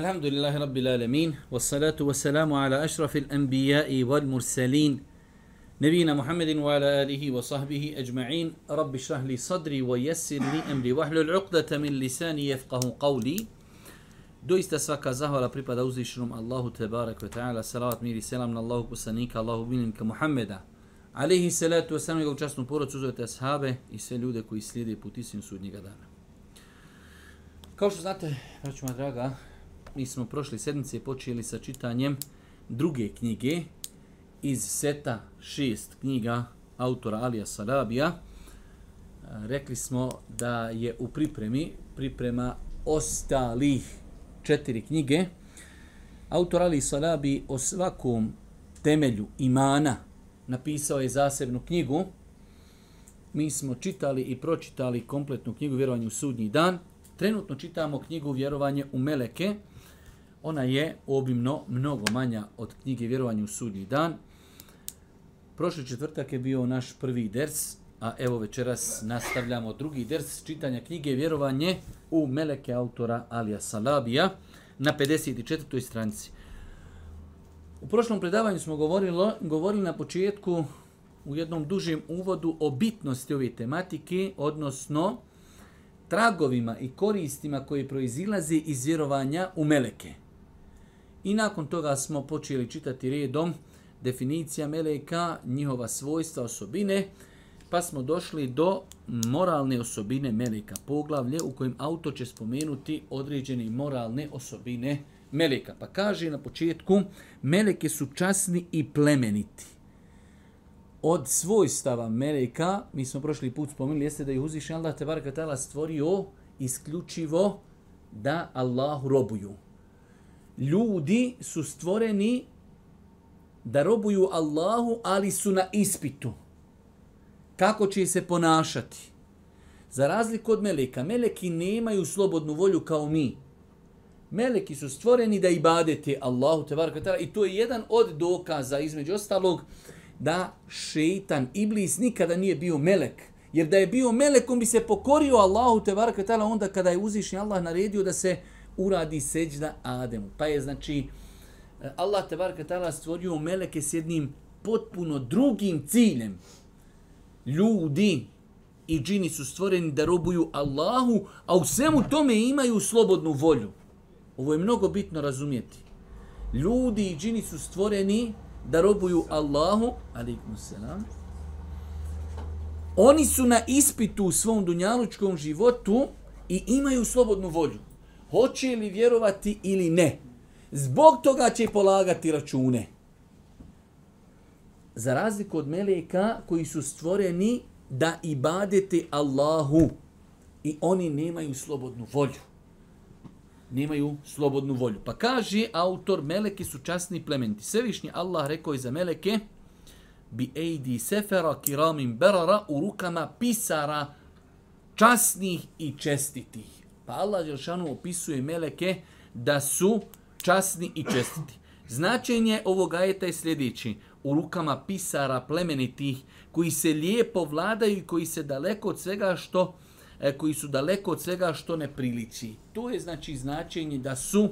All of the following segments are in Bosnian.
الحمد لله رب العالمين والصلاة والسلام على أشرف الأنبياء والمرسلين نبينا محمد وعلى آله وصحبه أجمعين رب اشرح لي صدري ويسر لي أمري وحل العقدة من لساني يفقه قولي دو استسفاك زهر أبريبا دوزي شرم الله تبارك وتعالى صلاة ميري سلام من الله بسنيك الله بينك محمد عليه الصلاة والسلام يقول جاسم بورو تزوية أصحابه يسأل يودكو يسليدي بوتيسين سودني قدانا كوش ذاته رجما دراغا mi smo prošle sedmice počeli sa čitanjem druge knjige iz seta šest knjiga autora Alija Sarabija. E, rekli smo da je u pripremi priprema ostalih četiri knjige. Autor Ali Sarabi o svakom temelju imana napisao je zasebnu knjigu. Mi smo čitali i pročitali kompletnu knjigu Vjerovanje u sudnji dan. Trenutno čitamo knjigu Vjerovanje u Meleke, ona je obimno mnogo manja od knjige Vjerovanje u sudnji dan. Prošli četvrtak je bio naš prvi ders, a evo večeras nastavljamo drugi ders čitanja knjige Vjerovanje u Meleke autora Alija Salabija na 54. stranici. U prošlom predavanju smo govorilo, govorili na početku u jednom dužem uvodu o bitnosti ove tematike, odnosno tragovima i koristima koje proizilaze iz vjerovanja u Meleke. I nakon toga smo počeli čitati redom definicija meleka, njihova svojstva, osobine, pa smo došli do moralne osobine meleka, poglavlje u kojem auto će spomenuti određene moralne osobine meleka. Pa kaže na početku, meleke su časni i plemeniti. Od svojstava meleka, mi smo prošli put spomenuli, jeste da je uzvišen Allah Tebarka Tala stvorio isključivo da Allahu robuju ljudi su stvoreni da robuju Allahu, ali su na ispitu. Kako će se ponašati? Za razliku od meleka, meleki nemaju slobodnu volju kao mi. Meleki su stvoreni da ibadete Allahu te barakatara i to je jedan od dokaza između ostalog da šeitan, iblis nikada nije bio melek. Jer da je bio melekom bi se pokorio Allahu te barakatara onda kada je uzišnji Allah naredio da se uh, uradi seđda Ademu. Pa je znači e, Allah te barka tala stvorio meleke s jednim potpuno drugim ciljem. Ljudi i džini su stvoreni da robuju Allahu, a u svemu tome imaju slobodnu volju. Ovo je mnogo bitno razumijeti. Ljudi i džini su stvoreni da robuju Allahu, alaikum selam. Oni su na ispitu u svom dunjalučkom životu i imaju slobodnu volju hoće li vjerovati ili ne. Zbog toga će polagati račune. Za razliku od meleka koji su stvoreni da ibadete Allahu i oni nemaju slobodnu volju. Nemaju slobodnu volju. Pa kaže autor, meleki su časni plementi. Svevišnji Allah rekao je za meleke, bi ejdi sefera kiramim berara u rukama pisara časnih i čestitih. Pa Allah Jeršanu opisuje meleke da su časni i čestiti. Značenje ovog ajeta je sljedeći. U rukama pisara plemenitih koji se lijepo vladaju i koji se daleko od svega što e, koji su daleko od svega što ne priliči. To je znači značenje da su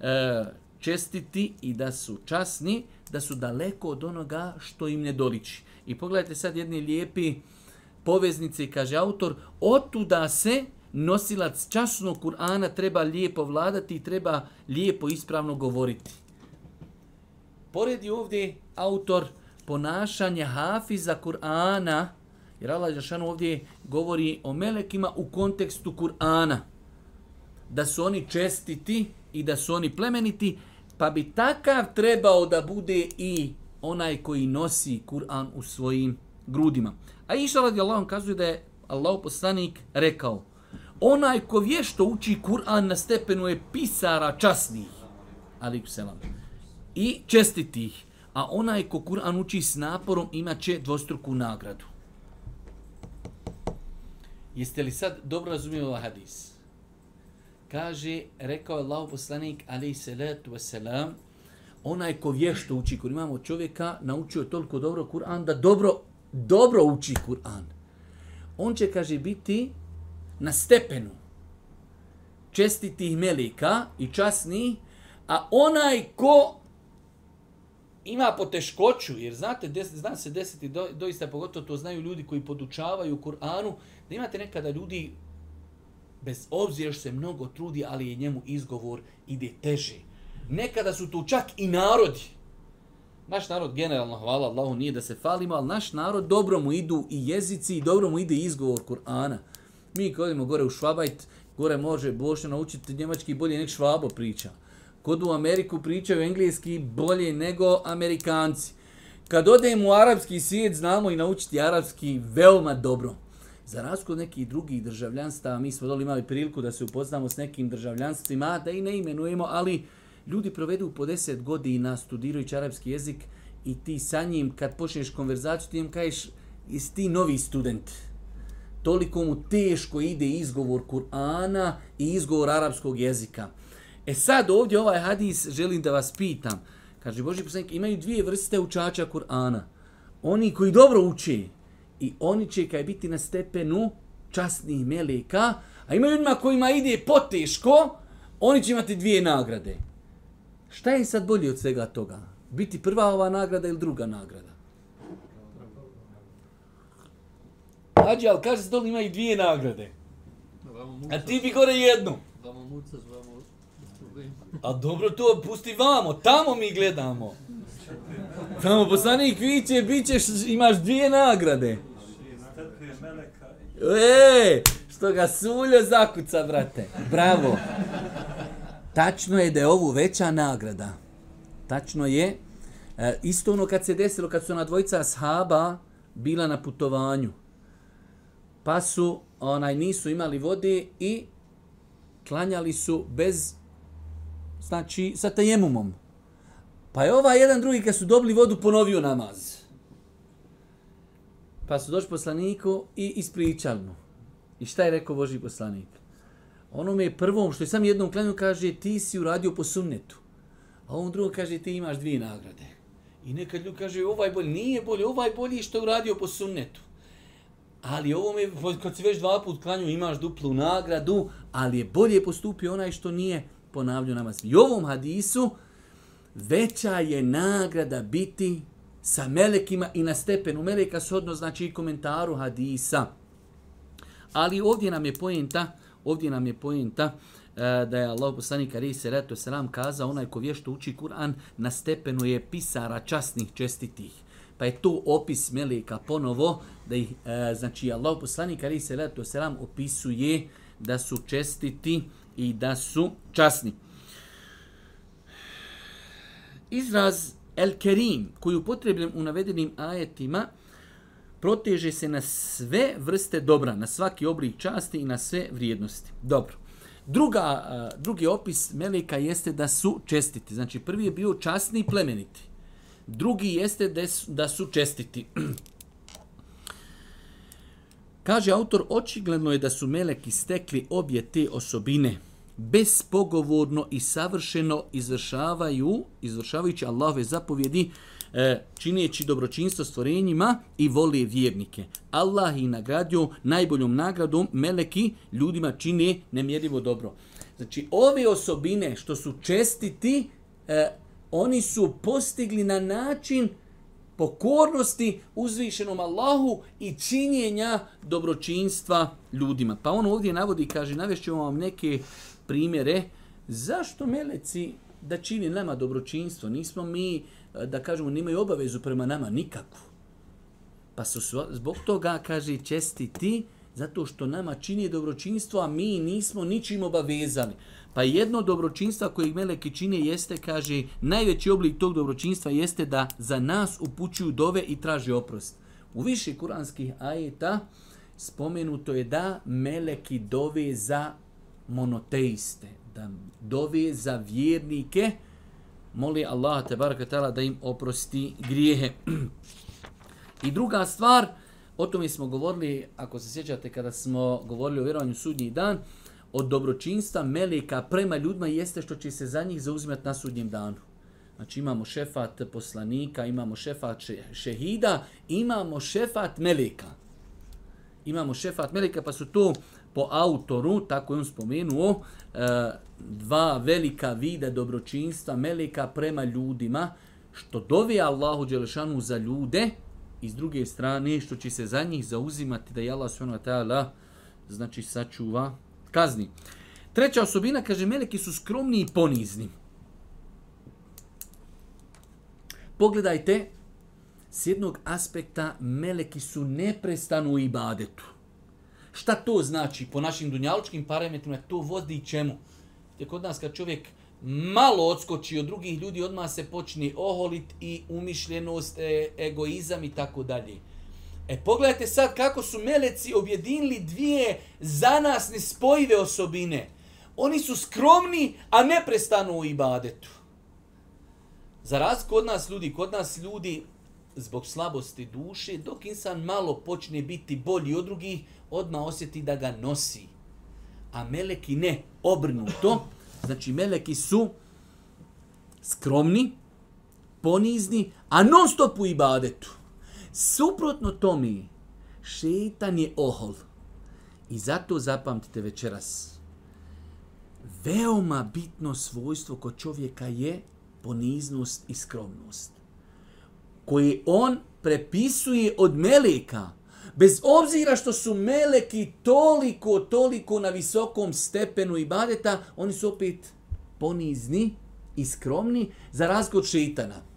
e, čestiti i da su časni, da su daleko od onoga što im ne doliči. I pogledajte sad jedni lijepi poveznici, kaže autor, otuda se nosilac časnog Kur'ana treba lijepo vladati i treba lijepo ispravno govoriti. Poredi ovdje autor ponašanja hafiza Kur'ana, jer Allah Žešan ovdje govori o melekima u kontekstu Kur'ana, da su oni čestiti i da su oni plemeniti, pa bi takav trebao da bude i onaj koji nosi Kur'an u svojim grudima. A iša radi Allahom kazuje da je Allah poslanik rekao, onaj ko vješto uči Kur'an na stepenu je pisara časnih. Ali selam. I čestitih. A onaj ko Kur'an uči s naporom ima će dvostruku nagradu. Jeste li sad dobro razumio ovaj hadis? Kaže, rekao je Allah poslanik, ali i salatu wasalam, onaj ko vješto uči Kur'an, imamo čovjeka, naučio je toliko dobro Kur'an, da dobro, dobro uči Kur'an. On će, kaže, biti na stepenu čestitih melika i časnih, a onaj ko ima poteškoću, jer znate, des, zna se desiti, do, doista pogotovo to znaju ljudi koji podučavaju Kur'anu, da imate nekada ljudi bez obzira što se mnogo trudi, ali je njemu izgovor ide teže. Nekada su tu čak i narodi. Naš narod generalno, hvala Allahu, nije da se falimo, ali naš narod dobro mu idu i jezici i dobro mu ide izgovor Kur'ana. Mi kad odimo gore u Švabajt, gore može Bošnja naučiti njemački bolje nek Švabo priča. Kod u Ameriku pričaju engleski bolje nego Amerikanci. Kad odem u arapski svijet, znamo i naučiti arapski veoma dobro. Za razliku od nekih drugih državljanstva, mi smo dole imali priliku da se upoznamo s nekim državljanstvima, da i ne imenujemo, ali ljudi provedu po 10 godina studirajući arapski jezik i ti sa njim, kad počneš konverzaciju, ti im kažeš, jesi ti novi student? toliko mu teško ide izgovor Kur'ana i izgovor arapskog jezika. E sad ovdje ovaj hadis želim da vas pitam. Kaže Boži poslanik, imaju dvije vrste učača Kur'ana. Oni koji dobro uči i oni će kaj biti na stepenu časnih meleka, a imaju ljudima kojima ide poteško, oni će imati dvije nagrade. Šta je sad bolje od svega toga? Biti prva ova nagrada ili druga nagrada? Hađi, ali kaže se dole ima i dvije nagrade. A ti bi gore jednu. A dobro to, pusti vamo, tamo mi gledamo. Tamo poslanik viće, bit ćeš, imaš dvije nagrade. E, što ga suljo zakuca, brate. Bravo. Tačno je da je ovu veća nagrada. Tačno je. E, isto ono kad se desilo, kad su na dvojica ashaba bila na putovanju pa su onaj nisu imali vode i klanjali su bez znači sa tajemumom. Pa je ovaj jedan drugi kad su dobili vodu ponovio namaz. Pa su došli poslaniku i ispričali mu. I šta je rekao Boži poslanik? Ono me je prvom što je sam jednom klanju kaže ti si uradio po sunnetu. A on drugom kaže ti imaš dvije nagrade. I nekad ljudi kaže ovaj bolji, nije bolji, ovaj bolji što je uradio po sunnetu. Ali ovo mi, kad si već dva put klanju, imaš duplu nagradu, ali je bolje postupio onaj što nije ponavljao namaz. I ovom hadisu veća je nagrada biti sa melekima i na stepenu meleka shodno znači i komentaru hadisa. Ali ovdje nam je pojenta, ovdje nam je pojenta e, da je Allah poslanik Ali se reto selam kazao onaj ko vješto uči Kur'an na stepenu je pisara časnih čestitih pa je to opis meleka ponovo da ih e, znači Allahu poslanik ali se leto selam opisuje da su čestiti i da su časni izraz el kerim koji upotrebljen u navedenim ajetima proteže se na sve vrste dobra na svaki oblik časti i na sve vrijednosti dobro Druga, e, drugi opis Melika jeste da su čestiti. Znači, prvi je bio časni i plemeniti. Drugi jeste da su čestiti. Kaže autor, očigledno je da su meleki stekli obje te osobine. Bespogovorno i savršeno izvršavaju, izvršavajući Allahove zapovjedi, e, činjeći dobročinstvo stvorenjima i voli vjernike. Allah i nagradio najboljom nagradom meleki ljudima čine nemjerivo dobro. Znači, ove osobine što su čestiti, e, oni su postigli na način pokornosti uzvišenom Allahu i činjenja dobročinstva ljudima. Pa on ovdje navodi i kaže, navješćemo vam neke primjere, zašto meleci da čini nama dobročinstvo? Nismo mi, da kažemo, nemaju obavezu prema nama nikakvu. Pa su zbog toga, kaže, česti ti, zato što nama čini dobročinstvo, a mi nismo ničim obavezani. Pa jedno dobročinstva koje meleki čine jeste, kaže, najveći oblik tog dobročinstva jeste da za nas upućuju dove i traži oprost. U više kuranskih ajeta spomenuto je da meleki dove za monoteiste, da dove za vjernike, moli Allah te barakatala da im oprosti grijehe. I druga stvar, o tome smo govorili, ako se sjećate kada smo govorili o vjerovanju sudnji dan, od dobročinstva meleka prema ljudima jeste što će se za njih zauzimati na sudnjem danu. Znači imamo šefat poslanika, imamo šefat še šehida, imamo šefat meleka. Imamo šefat meleka pa su to po autoru, tako je on spomenuo, eh, dva velika vida dobročinstva meleka prema ljudima, što dovi Allahu Đelešanu za ljude i s druge strane što će se za njih zauzimati da je Allah s.w.t. znači sačuva kazni. Treća osobina, kaže, meleki su skromni i ponizni. Pogledajte, s jednog aspekta, meleki su neprestanu i badetu. Šta to znači po našim dunjaločkim parametrima? To vodi čemu? Gdje kod nas kad čovjek malo odskoči od drugih ljudi, odmah se počne oholit i umišljenost, e, egoizam i tako dalje. E pogledajte sad kako su meleci objedinili dvije za nas nespojive osobine. Oni su skromni, a ne prestanu u ibadetu. Za raz kod nas ljudi, kod nas ljudi zbog slabosti duše, dok insan malo počne biti bolji od drugih, odma osjeti da ga nosi. A meleki ne, obrnuto. Znači meleki su skromni, ponizni, a non stop u ibadetu. Suprotno to mi, šetan je ohol. I zato zapamtite večeras. Veoma bitno svojstvo kod čovjeka je poniznost i skromnost. Koji on prepisuje od meleka. Bez obzira što su meleki toliko, toliko na visokom stepenu i badeta, oni su opet ponizni i skromni za razgod šeitana.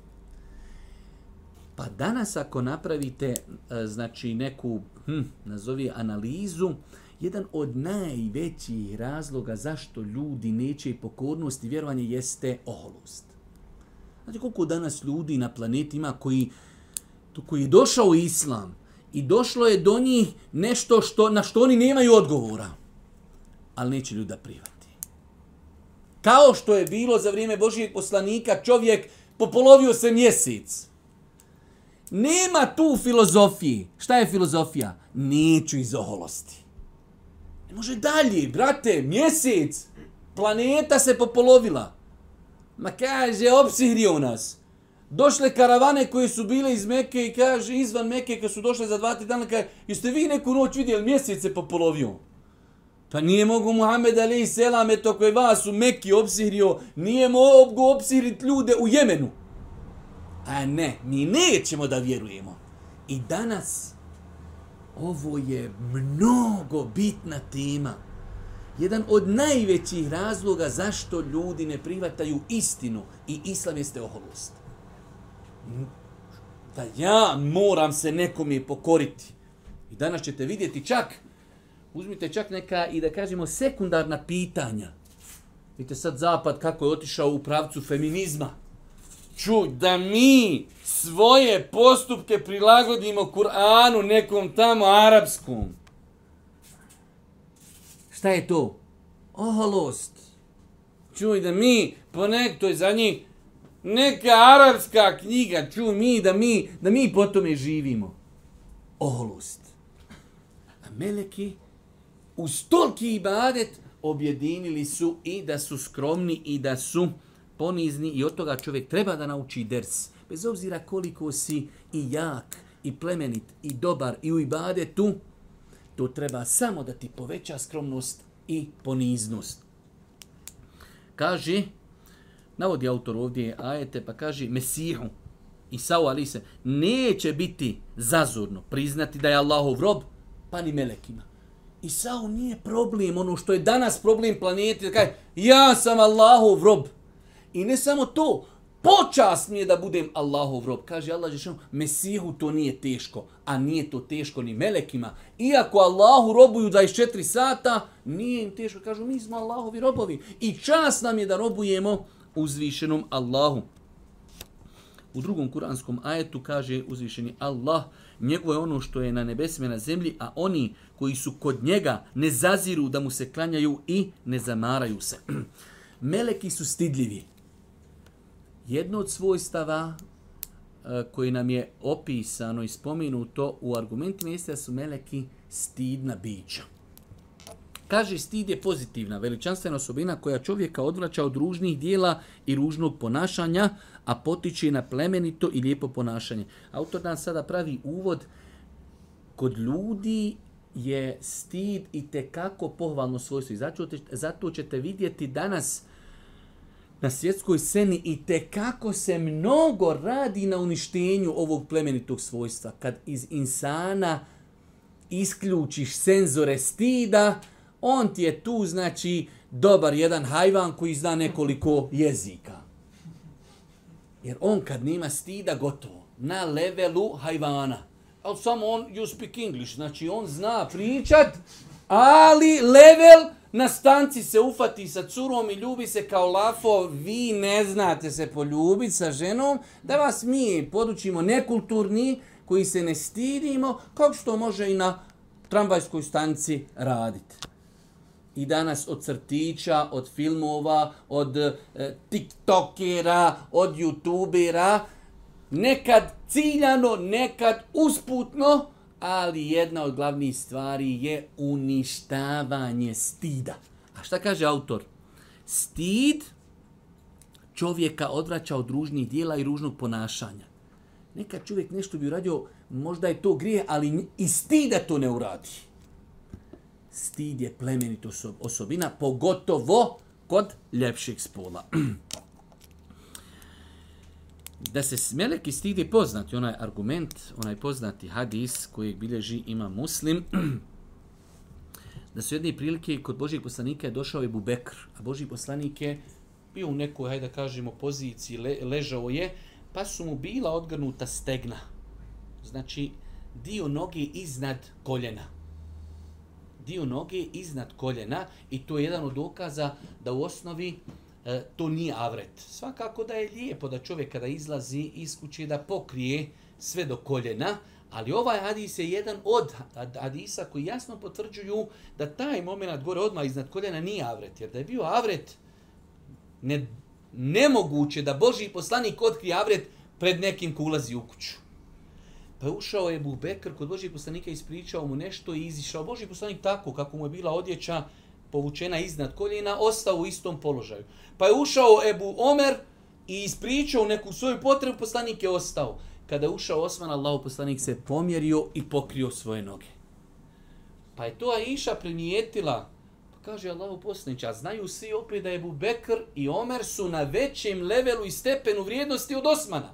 Pa danas ako napravite e, znači neku hm, nazovi analizu, jedan od najvećih razloga zašto ljudi neće pokornost i vjerovanje jeste oholost. Znači koliko danas ljudi na planetima koji, koji je došao islam i došlo je do njih nešto što, na što oni nemaju odgovora, ali neće ljudi da privati. Kao što je bilo za vrijeme Božijeg poslanika, čovjek popolovio se mjesec. Nema tu filozofiji. Šta je filozofija? Neću iz oholosti. Ne može dalje, brate, mjesec. Planeta se popolovila. Ma kaže, opsihrio u nas. Došle karavane koje su bile iz Mekke i kaže, izvan Mekke, kad su došle za 20 dana, kaže, jeste vi neku noć vidjeli, mjesec se popolovio. Pa nije mogu Muhammed Ali i Selame, to koje vas u Mekki opsihrio, nije mogu opsihriti ljude u Jemenu. A ne, mi nećemo da vjerujemo. I danas ovo je mnogo bitna tema. Jedan od najvećih razloga zašto ljudi ne privataju istinu i islam jeste oholost. Da ja moram se nekome pokoriti. I danas ćete vidjeti čak, uzmite čak neka i da kažemo sekundarna pitanja. Vidite sad zapad kako je otišao u pravcu feminizma čuj, da mi svoje postupke prilagodimo Kur'anu nekom tamo arapskom. Šta je to? Oholost. Čuj, da mi, po nekto je za njih, neka arapska knjiga, čuj, mi, da mi, da mi po tome živimo. Oholost. A meleki, uz toliki ibadet, objedinili su i da su skromni i da su ponizni i od toga čovjek treba da nauči ders. Bez obzira koliko si i jak, i plemenit, i dobar, i u ibadetu, to treba samo da ti poveća skromnost i poniznost. Kaže, navodi autor ovdje ajete, pa kaže Mesihu, Isau ali se, neće biti zazurno priznati da je Allahov rob, pa ni melekima. Isau nije problem, ono što je danas problem planeti, da kaže, ja sam Allahov rob, I ne samo to, počast mi je da budem Allahov rob. Kaže Allah Žešanu, Mesihu to nije teško, a nije to teško ni melekima. Iako Allahu robuju 24 sata, nije im teško. Kažu, mi smo Allahovi robovi i čast nam je da robujemo uzvišenom Allahu. U drugom kuranskom ajetu kaže uzvišeni Allah, njegovo je ono što je na nebesima na zemlji, a oni koji su kod njega ne zaziru da mu se klanjaju i ne zamaraju se. Meleki su stidljivi, Jedno od svojstava e, koje nam je opisano i spomenuto u argumentima jeste da su meleki stidna bića. Kaže, stid je pozitivna, veličanstvena osobina koja čovjeka odvraća od ružnih dijela i ružnog ponašanja, a potiče na plemenito i lijepo ponašanje. Autor nam sada pravi uvod, kod ljudi je stid i te kako pohvalno svojstvo. I zato ćete vidjeti danas uh, na svjetskoj sceni i te kako se mnogo radi na uništenju ovog plemenitog svojstva. Kad iz insana isključiš senzore stida, on ti je tu, znači, dobar jedan hajvan koji zna nekoliko jezika. Jer on kad nima stida, gotovo. Na levelu hajvana. Ali samo on, you speak English, znači on zna pričat, ali level na stanci se ufati sa curom i ljubi se kao lafo, vi ne znate se poljubiti sa ženom, da vas mi podučimo nekulturni, koji se ne stidimo, kao što može i na tramvajskoj stanci raditi. I danas od crtića, od filmova, od e, tiktokera, od youtubera, nekad ciljano, nekad usputno, ali jedna od glavnih stvari je uništavanje stida. A šta kaže autor? Stid čovjeka odvraća od ružnih dijela i ružnog ponašanja. Neka čovjek nešto bi uradio, možda je to grije, ali i stida to ne uradi. Stid je plemenito osobina, pogotovo kod ljepšeg spola. da se meleki stigli poznati, onaj argument, onaj poznati hadis koji bilježi ima muslim, da su jedne prilike kod Božih poslanika je došao Ebu Bekr, a Božih poslanik je bio u nekoj, hajde da kažemo, poziciji, le, ležao je, pa su mu bila odgrnuta stegna. Znači, dio noge iznad koljena. Dio noge iznad koljena i to je jedan od dokaza da u osnovi E, to nije avret. Svakako da je lijepo da čovjek kada izlazi iz kuće da pokrije sve do koljena, ali ovaj hadis je jedan od hadisa koji jasno potvrđuju da taj moment gore odma iznad koljena nije avret. Jer da je bio avret, ne, nemoguće da Boži poslanik otkrije avret pred nekim ko ulazi u kuću. Pa ušao je Bubekr kod Božih poslanika i ispričao mu nešto i izišao. Boži poslanik tako kako mu je bila odjeća, povučena iznad koljena, ostao u istom položaju. Pa je ušao Ebu Omer i ispričao neku svoju potrebu, poslanik je ostao. Kada je ušao Osman, Allah poslanik se pomjerio i pokrio svoje noge. Pa je to Aisha primijetila, pa kaže Allah poslanik, a znaju svi opet da je Ebu Bekr i Omer su na većem levelu i stepenu vrijednosti od Osmana.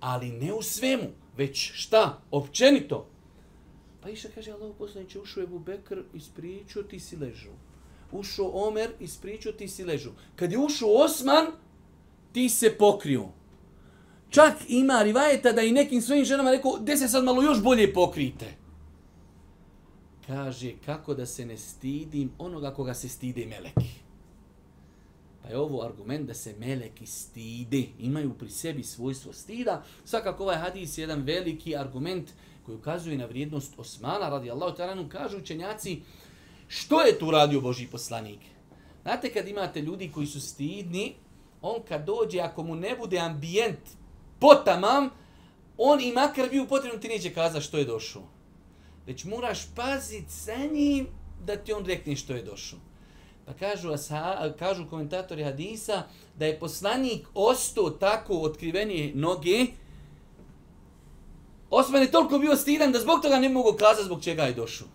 Ali ne u svemu, već šta, općenito. Pa Aisha kaže, Allah poslanik, ušao je Ebu Bekr, ispričao ti si ležao ušao Omer, ispričao, ti si ležao. Kad je ušao Osman, ti se pokrio. Čak ima rivajeta da i nekim svojim ženama rekao, gdje se sad malo još bolje pokrite. Kaže, kako da se ne stidim onoga koga se stide meleki. Pa je ovo argument da se meleki stide, imaju pri sebi svojstvo stida. Svakako ovaj hadis je jedan veliki argument koji ukazuje na vrijednost Osmana, radi Allah, kažu učenjaci, uh, Što je tu radio Boži poslanik? Znate, kad imate ljudi koji su stidni, on kad dođe, ako mu ne bude ambijent potamam, on i makar bi upotrebno ti neće kaza što je došao. Već moraš pazit sa njim da ti on rekne što je došao. Pa kažu, asa, kažu komentatori Hadisa da je poslanik ostao tako otkriveni noge, Osman je toliko bio stidan da zbog toga ne mogu kazati zbog čega je došao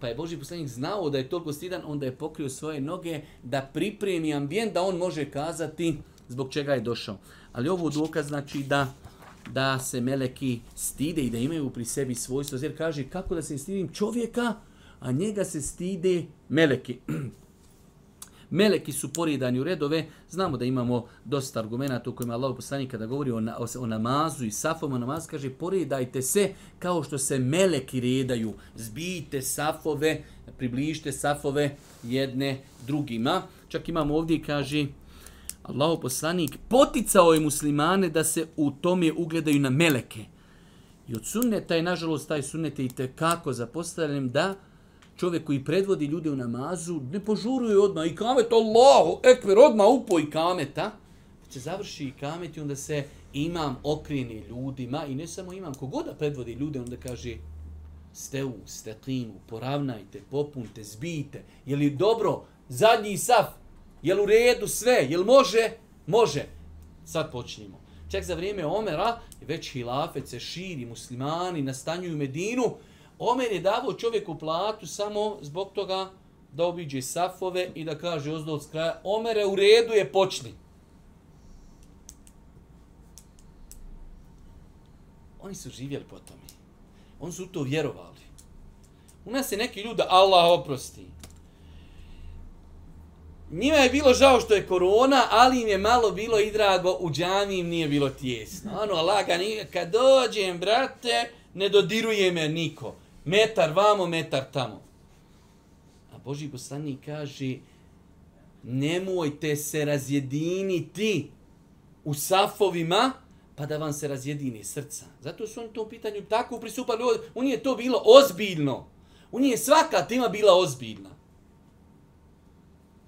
pa je Boži poslanik znao da je toliko stidan, onda je pokrio svoje noge da pripremi ambijent da on može kazati zbog čega je došao. Ali ovo dokaz znači da da se meleki stide i da imaju pri sebi svojstvo. Jer kaže kako da se stidim čovjeka, a njega se stide meleki. meleki su poredani u redove, znamo da imamo dosta argumenta u kojima Allah poslani kada govori o, na, o, o namazu i safom, o namaz kaže poredajte se kao što se meleki redaju, zbijte safove, približite safove jedne drugima. Čak imamo ovdje kaže Allah poslanik poticao je muslimane da se u tome ugledaju na meleke. I od sunneta je, nažalost, taj sunnet je i tekako zapostavljen da čovjek koji predvodi ljude u namazu, ne požuruje odmah i kamet, Allahu ekver, odmah upo i kameta, će završi i kamet i onda se imam okrini ljudima i ne samo imam, kogoda predvodi ljude, onda kaže ste u steklinu, poravnajte, popunte, zbijte, je li dobro, zadnji saf, je li u redu sve, je li može, može. Sad počnimo. Čak za vrijeme Omera već hilafet se širi, muslimani nastanjuju Medinu, Omer je davao čovjeku platu samo zbog toga da obiđe safove i da kaže ozdo od kraja, Omere, u redu je, počni. Oni su živjeli po tome. Oni su u to vjerovali. U nas je neki ljudi, Allah oprosti. Njima je bilo žao što je korona, ali im je malo bilo i drago, u džami im nije bilo tijesno. Ono, lagani, kad dođem, brate, ne dodiruje me niko metar vamo, metar tamo. A Boži poslani kaže, nemojte se razjediniti u safovima, pa da vam se razjedini srca. Zato su oni to pitanju tako pristupali. U nije to bilo ozbiljno. U nije svaka tema bila ozbiljna.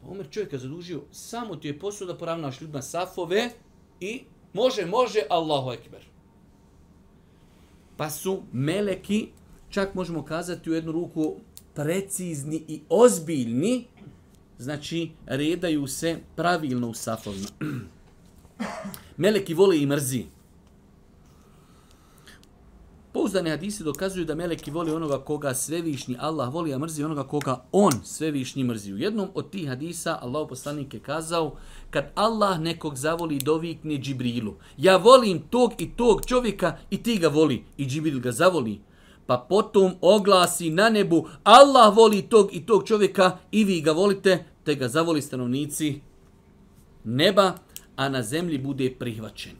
Omer čovjeka zadužio, samo ti je posao da poravnaš ljudima safove i može, može, Allahu ekber. Pa su meleki čak možemo kazati u jednu ruku precizni i ozbiljni, znači redaju se pravilno u safovima. Meleki vole i mrzi. Pouzdane hadise dokazuju da meleki voli onoga koga svevišnji Allah voli, a mrzi onoga koga on svevišnji mrzi. U jednom od tih hadisa Allah poslanik je kazao, kad Allah nekog zavoli, dovikne Džibrilu. Ja volim tog i tog čovjeka i ti ga voli. I Džibril ga zavoli pa potom oglasi na nebu Allah voli tog i tog čovjeka i vi ga volite, te ga zavoli stanovnici neba, a na zemlji bude prihvaćen.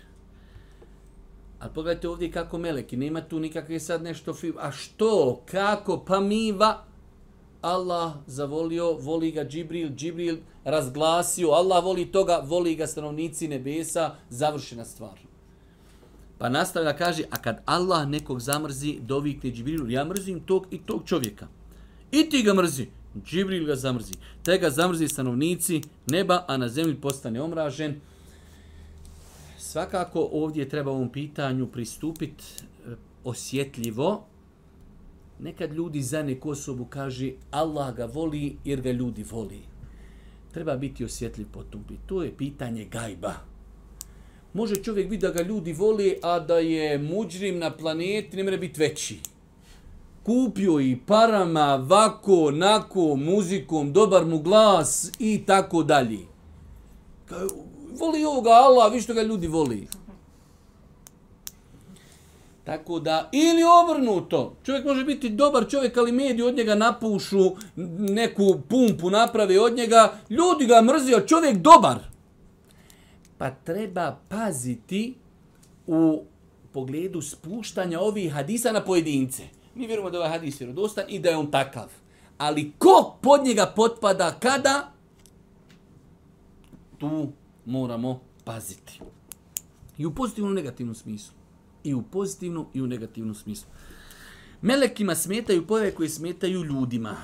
Ali pogledajte ovdje kako meleki, nema tu nikakve sad nešto, a što, kako, pa mi va, Allah zavolio, voli ga Džibril, Džibril razglasio, Allah voli toga, voli ga stanovnici nebesa, završena stvarno. Pa nastavlja, kaže, a kad Allah nekog zamrzi, dovikne Džibrilu, ja mrzim tog i tog čovjeka. I ti ga mrzi, Džibril ga zamrzi. Te ga zamrzi stanovnici neba, a na zemlji postane omražen. Svakako ovdje treba ovom pitanju pristupiti e, osjetljivo. Nekad ljudi za neku osobu kaže Allah ga voli jer ga ljudi voli. Treba biti osjetljiv po tom. To je pitanje gajba može čovjek biti da ga ljudi voli, a da je muđrim na planeti, ne mre biti veći. Kupio i parama, vako, nako, muzikom, dobar mu glas i tako dalje. Voli ovoga Allah, vi što ga ljudi voli. Tako da, ili obrnuto, čovjek može biti dobar čovjek, ali mediji od njega napušu, neku pumpu naprave od njega, ljudi ga mrzio, čovjek dobar pa treba paziti u pogledu spuštanja ovih hadisa na pojedince. Mi vjerujemo da je ovaj hadis vjerodostan i da je on takav. Ali ko pod njega potpada kada? Tu moramo paziti. I u pozitivnom i negativnom smislu. I u pozitivnom i u negativnom smislu. Melekima smetaju pojave koje smetaju ljudima.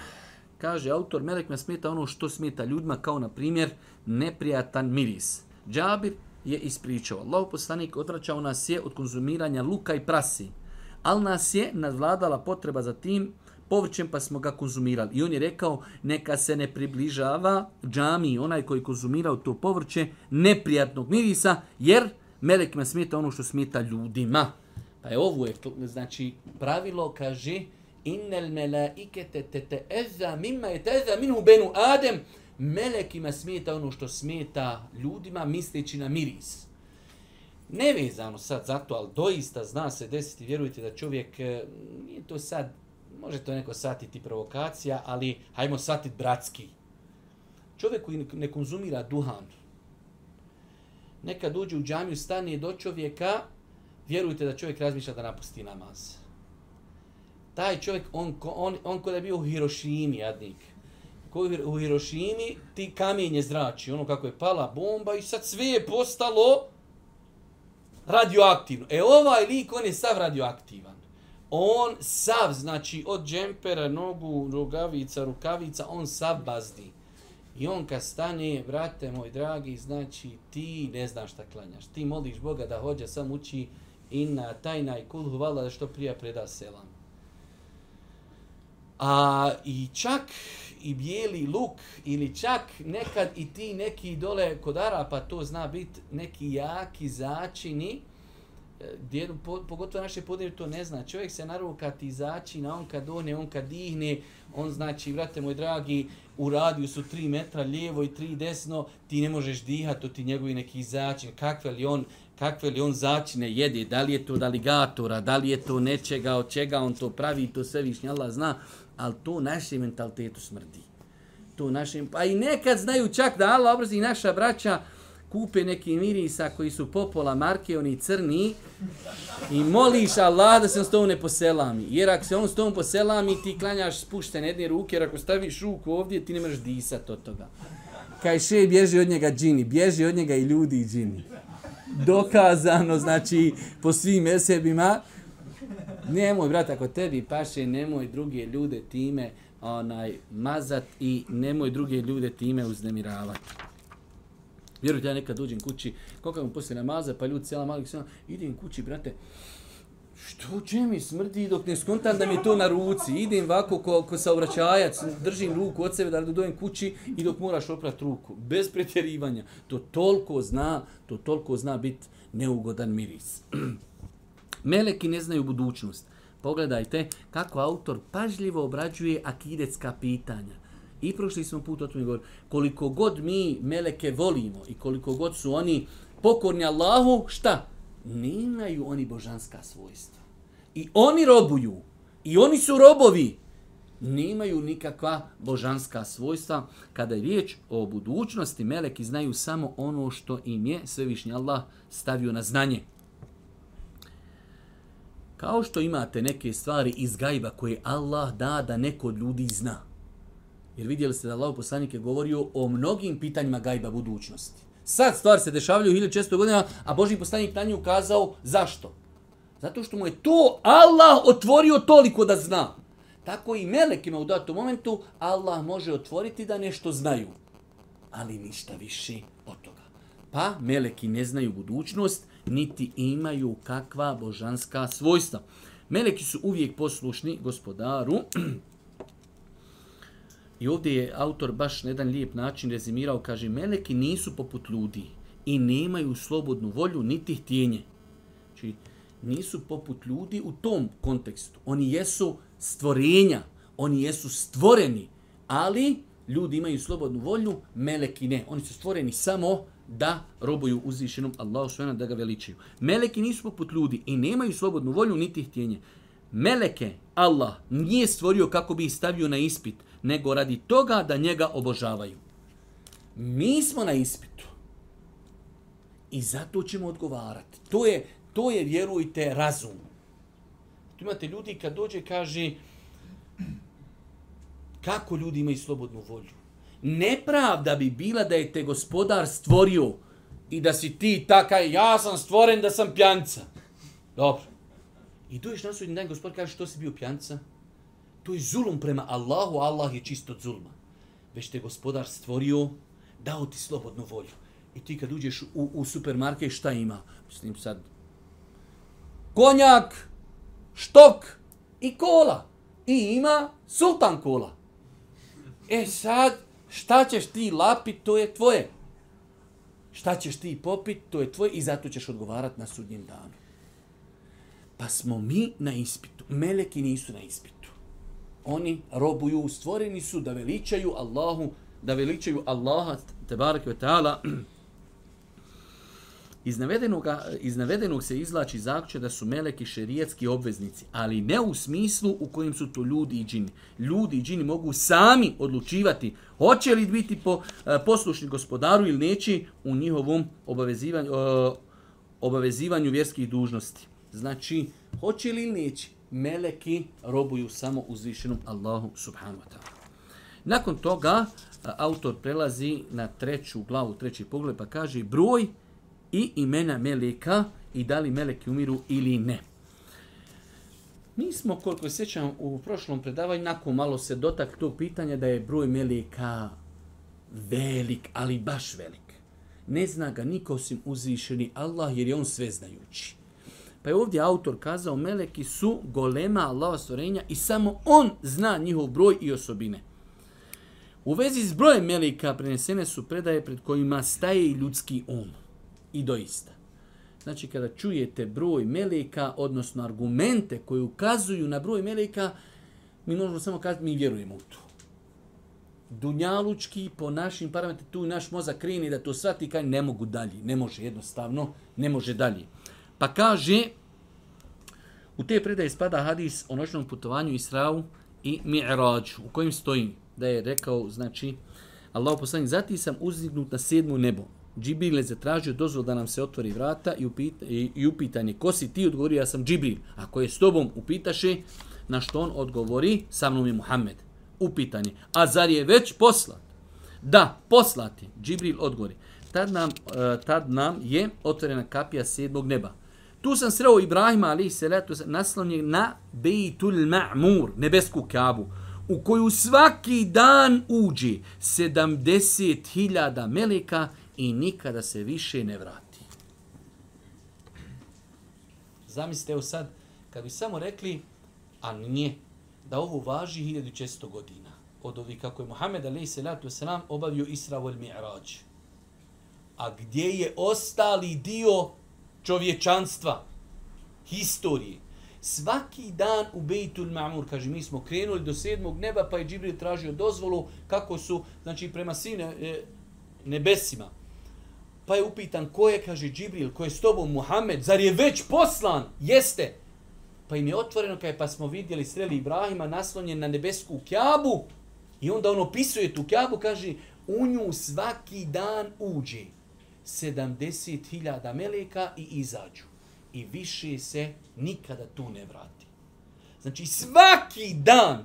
Kaže autor, melekima smeta ono što smeta ljudima, kao na primjer neprijatan miris. Džabir je ispričao. Allah poslanik odvraćao nas je od konzumiranja luka i prasi. Al nas je nadvladala potreba za tim povrćem pa smo ga konzumirali. I on je rekao neka se ne približava džami, onaj koji konzumirao to povrće, neprijatnog mirisa, jer melek me smeta ono što smeta ljudima. Pa je ovo je, znači, pravilo kaže Innel melaikete tete eza mimma je teza minu benu adem. Adem melekima smeta ono što smeta ljudima misleći na miris. Nevezano sad za to, ali doista zna se desiti, vjerujte da čovjek, e, nije to sad, može to neko satiti provokacija, ali hajmo satiti bratski. Čovjek koji ne konzumira duhan, neka dođe u džamiju, stane do čovjeka, vjerujte da čovjek razmišlja da napusti namaz. Taj čovjek, on, on, on kod je bio u Hirošimi, jadnik, ko u Hirošimi ti kamenje zrači, ono kako je pala bomba i sad sve je postalo radioaktivno. E ovaj lik, on je sav radioaktivan. On sav, znači od džempera, nogu, rogavica, rukavica, on sav bazdi. I on kad stane, brate moj dragi, znači ti ne znaš šta klanjaš. Ti moliš Boga da hođa sam ući i na tajna i kulhu, vala da što prija preda selam. A i čak i bijeli luk ili čak nekad i ti neki dole kod Arapa, to zna biti neki jaki začini, e, gdje, po, pogotovo naše podnevi to ne zna. Čovjek se naravno kad ti začina, on kad one, on kad dihne, on znači, vrate moj dragi, u radiju su tri metra lijevo i tri desno, ti ne možeš dihati, to ti njegovi neki začin, kakve li on, kakve li on začine jede, da li je to od aligatora, da li je to nečega, od čega on to pravi, to sve višnje Allah zna, ali to našem mentalitetu smrdi. To našem, pa i nekad znaju čak da Allah obrazi naša braća kupe neki mirisa koji su popola marke, oni crni, i moliš Allah da se on s tobom ne poselami. Jer ako se on s tobom poselami, ti klanjaš spuštene jedne ruke, jer ako staviš ruku ovdje, ti ne mreš disat od toga. Kaj še bježi od njega džini, bježi od njega i ljudi i džini. Dokazano, znači, po svim esebima nemoj, brate, ako tebi paše, nemoj druge ljude time onaj mazat i nemoj druge ljude time uznemiravati. Vjerujte, ja nekad uđem kući, koliko vam poslije namaza, pa ljudi cijela malih sve, ono, idem kući, brate, što će mi smrdi dok ne skontam da mi je to na ruci, idem ovako ko, ko saobraćajac, držim ruku od sebe da dojem kući i dok moraš oprati ruku, bez pretjerivanja, to toliko zna, to toliko zna biti neugodan miris. Meleki ne znaju budućnost. Pogledajte kako autor pažljivo obrađuje akidetska pitanja. I prošli smo put o tome govor. Koliko god mi meleke volimo i koliko god su oni pokorni Allahu, šta? Ne imaju oni božanska svojstva. I oni robuju. I oni su robovi. Ne imaju nikakva božanska svojstva. Kada je riječ o budućnosti, meleki znaju samo ono što im je svevišnji Allah stavio na znanje. Kao što imate neke stvari iz gajba koje Allah da da neko od ljudi zna. Jer vidjeli ste da Allah poslanik je govorio o mnogim pitanjima gajba budućnosti. Sad stvari se dešavljaju 1600 godina, a Boži poslanik na nje ukazao zašto. Zato što mu je to Allah otvorio toliko da zna. Tako i melekima u datom momentu Allah može otvoriti da nešto znaju. Ali ništa više od toga. Pa meleki ne znaju budućnost, niti imaju kakva božanska svojstva. Meleki su uvijek poslušni gospodaru. I ovdje je autor baš na jedan lijep način rezimirao, kaže, meleki nisu poput ljudi i nemaju slobodnu volju niti htjenje. Znači, nisu poput ljudi u tom kontekstu. Oni jesu stvorenja, oni jesu stvoreni, ali ljudi imaju slobodnu volju, meleki ne. Oni su stvoreni samo da robuju uzvišenom Allahu svena da ga veličaju. Meleki nisu poput ljudi i nemaju slobodnu volju niti htjenje. Meleke Allah nije stvorio kako bi ih stavio na ispit, nego radi toga da njega obožavaju. Mi smo na ispitu. I zato ćemo odgovarati. To je, to je vjerujte, razum. Tu imate ljudi kad dođe kaže kako ljudi imaju slobodnu volju. Nepravda bi bila da je te gospodar stvorio i da si ti takaj, ja sam stvoren da sam pjanca. Dobro. I dođeš na sudnji dan, gospodar kaže, što si bio pjanca? To je zulum prema Allahu, Allah je čisto od zulma. Već te gospodar stvorio, dao ti slobodnu volju. I ti kad uđeš u, u supermarket, šta ima? Mislim sad, konjak, štok i kola. I ima sultan kola. E sad, Šta ćeš ti lapit, to je tvoje. Šta ćeš ti popit, to je tvoje i zato ćeš odgovarat na sudnjem danu. Pa smo mi na ispitu. Meleki nisu na ispitu. Oni robuju, stvoreni su da veličaju Allahu, da veličaju Allaha, te barake ta'ala. Iz, iz navedenog se izlači zaključaj da su meleki šerijetski obveznici, ali ne u smislu u kojem su to ljudi i džini. Ljudi i džini mogu sami odlučivati hoće li biti po, e, poslušni gospodaru ili neće u njihovom obavezivanju, e, obavezivanju vjerskih dužnosti. Znači, hoće li ili neće, meleki robuju samo uzvišenom Allahu subhanu wa ta'ala. Nakon toga, e, autor prelazi na treću glavu, treći pogled, pa kaže broj i imena meleka i da li meleki umiru ili ne. Mi smo, koliko sjećam, u prošlom predavanju nakon malo se dotak tog pitanja da je broj meleka velik, ali baš velik. Ne zna ga niko osim uzvišeni Allah jer je on sveznajući. Pa je ovdje autor kazao, meleki su golema Allahova stvorenja i samo on zna njihov broj i osobine. U vezi s brojem melika prenesene su predaje pred kojima staje i ljudski um. I doista. Znači, kada čujete broj meleka, odnosno argumente koji ukazuju na broj meleka, mi možemo samo kazati, mi vjerujemo u to. Dunjalučki, po našim parametri, tu i naš mozak kreni da to shvati, kaj ne mogu dalje, ne može jednostavno, ne može dalje. Pa kaže, u te predaje spada hadis o noćnom putovanju Israu i Mi'rađu, u kojim stoji da je rekao, znači, Allah poslani, zati sam uzdignut na sedmu nebo. Džibril je zatražio dozvol da nam se otvori vrata i, upita, i, i upitanje ko si ti, odgovorio ja sam Džibril. A ko je s tobom, upitaše, na što on odgovori, sa mnom je Muhammed. Upitanje. A zar je već poslat? Da, poslati. Džibril odgovori. Tad nam, uh, tad nam je otvorena kapija sedmog neba. Tu sam sreo Ibrahima, ali se letu naslonjen na Bejtul Ma'mur, nebesku kabu, u koju svaki dan uđe 70.000 meleka i i nikada se više ne vrati. Zamislite evo sad, kad bi samo rekli, a nije, da ovo važi 1600 godina od ovih kako je Muhammed alaih salatu wasalam obavio Isra vol Mi'rađ. A gdje je ostali dio čovječanstva, historije? Svaki dan u Bejtul Ma'mur, kaže, mi smo krenuli do sedmog neba, pa je Džibril tražio dozvolu kako su, znači, prema sine e, nebesima. Pa je upitan ko je, kaže Džibril, ko je s tobom Muhammed, zar je već poslan? Jeste. Pa im je otvoreno kada pa smo vidjeli sreli Ibrahima naslonjen na nebesku kjabu. I onda on opisuje tu kjabu, kaže u nju svaki dan uđe 70.000 meleka i izađu. I više se nikada tu ne vrati. Znači svaki dan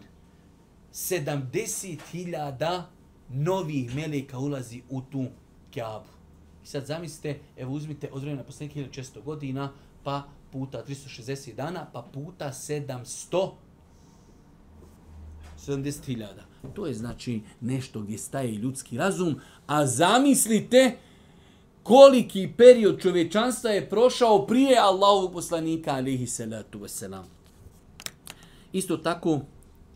70.000 novih meleka ulazi u tu kjabu. I sad zamislite, evo uzmite od vremena poslednjih 1600 godina, pa puta 360 dana, pa puta 700 70.000. To je znači nešto gdje staje ljudski razum. A zamislite koliki period čovečanstva je prošao prije Allahovog poslanika, alihi salatu wasalam. Isto tako,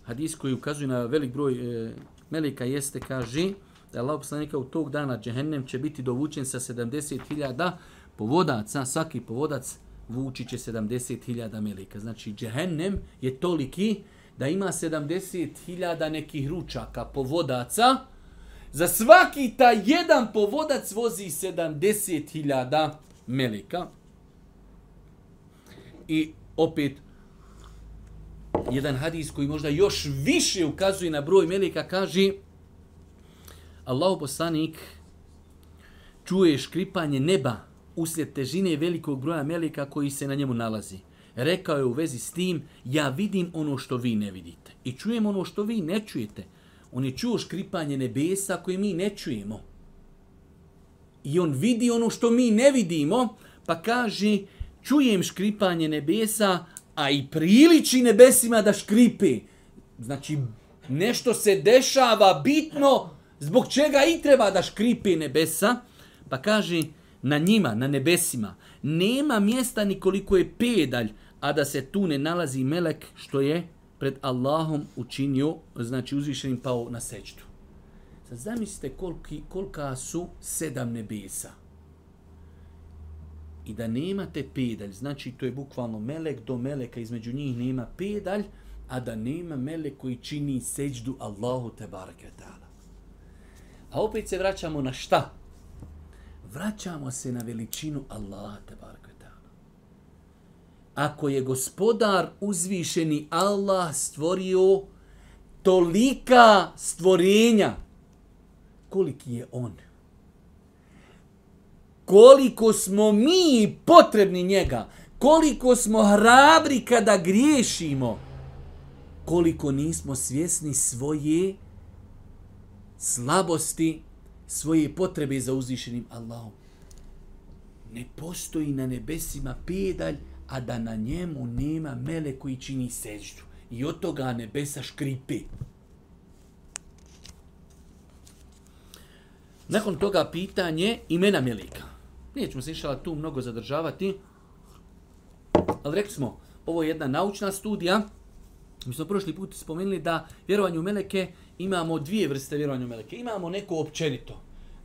hadis koji ukazuje na velik broj e, meleka jeste, kaže, da je Allah poslanika u tog dana džehennem će biti dovučen sa 70.000 povodaca, svaki povodac vuči će 70.000 melika. Znači džehennem je toliki da ima 70.000 nekih ručaka povodaca, za svaki ta jedan povodac vozi 70.000 melika. I opet jedan hadis koji možda još više ukazuje na broj melika kaže Allahu poslanik čuje škripanje neba uslijed težine velikog broja melika koji se na njemu nalazi. Rekao je u vezi s tim, ja vidim ono što vi ne vidite. I čujem ono što vi ne čujete. On je čuo škripanje nebesa koje mi ne čujemo. I on vidi ono što mi ne vidimo, pa kaže, čujem škripanje nebesa, a i priliči nebesima da škripe. Znači, nešto se dešava bitno Zbog čega i treba da škripe nebesa? Pa kaže, na njima, na nebesima, nema mjesta nikoliko je pedalj, a da se tu ne nalazi melek što je pred Allahom učinio, znači uzvišenim pao na sečtu. Sad zamislite koliki, kolika su sedam nebesa. I da nemate pedalj, znači to je bukvalno melek, do meleka između njih nema pedalj, a da nema melek koji čini seđdu Allahu te barakatala. Pa opet se vraćamo na šta? Vraćamo se na veličinu Allaha te Ako je gospodar uzvišeni Allah stvorio tolika stvorenja, koliki je on? Koliko smo mi potrebni njega? Koliko smo hrabri kada griješimo? Koliko nismo svjesni svoje stvorenje? slabosti, svoje potrebe za uzvišenim Allahom. Ne postoji na nebesima pedalj, a da na njemu nema mele koji čini seždu. I od toga nebesa škripe. Nakon toga pitanje imena Melika. Nećemo se išala tu mnogo zadržavati, ali rekli smo, ovo je jedna naučna studija, Mi smo prošli put spomenuli da vjerovanje u meleke imamo dvije vrste vjerovanja u meleke. Imamo neko općenito.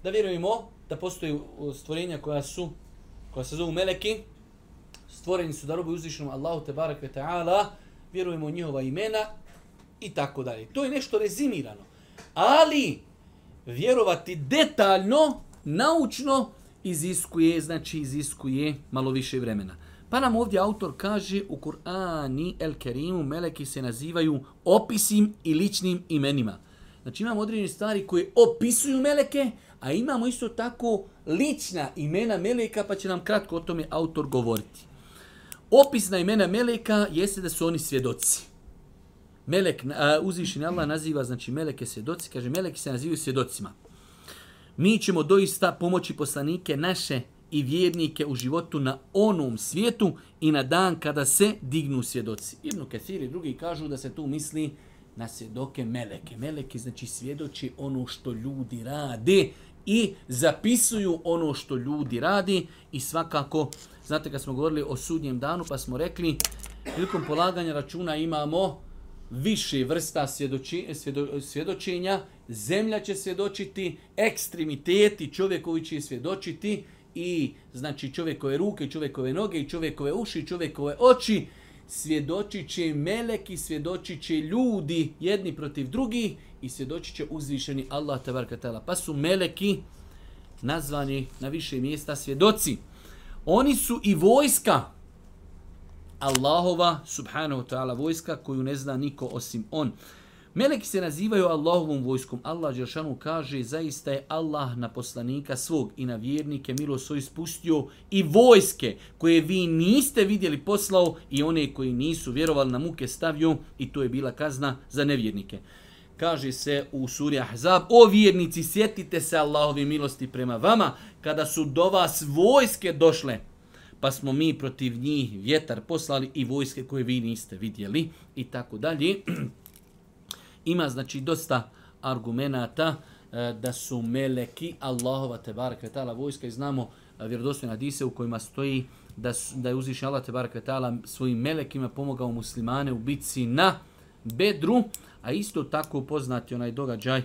Da vjerujemo da postoje stvorenja koja su koja se zovu meleki. Stvoreni su da robuju uzvišenom Allahu te barak ve ta'ala. Vjerujemo u njihova imena i tako dalje. To je nešto rezimirano. Ali vjerovati detaljno, naučno iziskuje, znači iziskuje malo više vremena. Pa nam ovdje autor kaže u Kur'ani El Kerimu meleki se nazivaju opisim i ličnim imenima. Znači imamo određene stvari koje opisuju meleke, a imamo isto tako lična imena meleka, pa će nam kratko o tome autor govoriti. Opisna imena meleka jeste da su oni svjedoci. Melek, uzvišenje Allah naziva, znači meleke svjedoci, kaže meleki se nazivaju svjedocima. Mi ćemo doista pomoći poslanike naše i vjernike u životu na onom svijetu i na dan kada se dignu svjedoci. Ibnu Kethir i drugi kažu da se tu misli na svjedoke meleke. Meleke znači svjedoči ono što ljudi rade i zapisuju ono što ljudi radi i svakako, znate kad smo govorili o sudnjem danu pa smo rekli prilikom polaganja računa imamo više vrsta svjedoči, svjedo, svjedočenja, zemlja će svjedočiti, ekstremiteti, čovjekovi će svjedočiti, i znači čovjekove ruke, čovjekove noge, čovjekove uši, čovjekove oči, svjedočit će melek i svjedočit će ljudi jedni protiv drugih i svjedočit će uzvišeni Allah tabaraka ta'ala. Pa su meleki nazvani na više mjesta svjedoci. Oni su i vojska Allahova subhanahu ta'ala vojska koju ne zna niko osim on. Meleki se nazivaju Allahovom vojskom. Allah Đeršanu kaže, zaista je Allah na poslanika svog i na vjernike milo svoj spustio i vojske koje vi niste vidjeli poslao i one koji nisu vjerovali na muke stavio i to je bila kazna za nevjernike. Kaže se u suri Ahzab, o vjernici, sjetite se Allahovi milosti prema vama kada su do vas vojske došle pa smo mi protiv njih vjetar poslali i vojske koje vi niste vidjeli i tako dalje. Ima znači dosta argumenata e, da su meleki Allahova te barek vetala vojska i znamo e, vjerodostojne hadise u kojima stoji da su, da je uzišnji Allah te barek vetala svojim melekima pomogao muslimane u bitci na Bedru, a isto tako poznati onaj događaj e,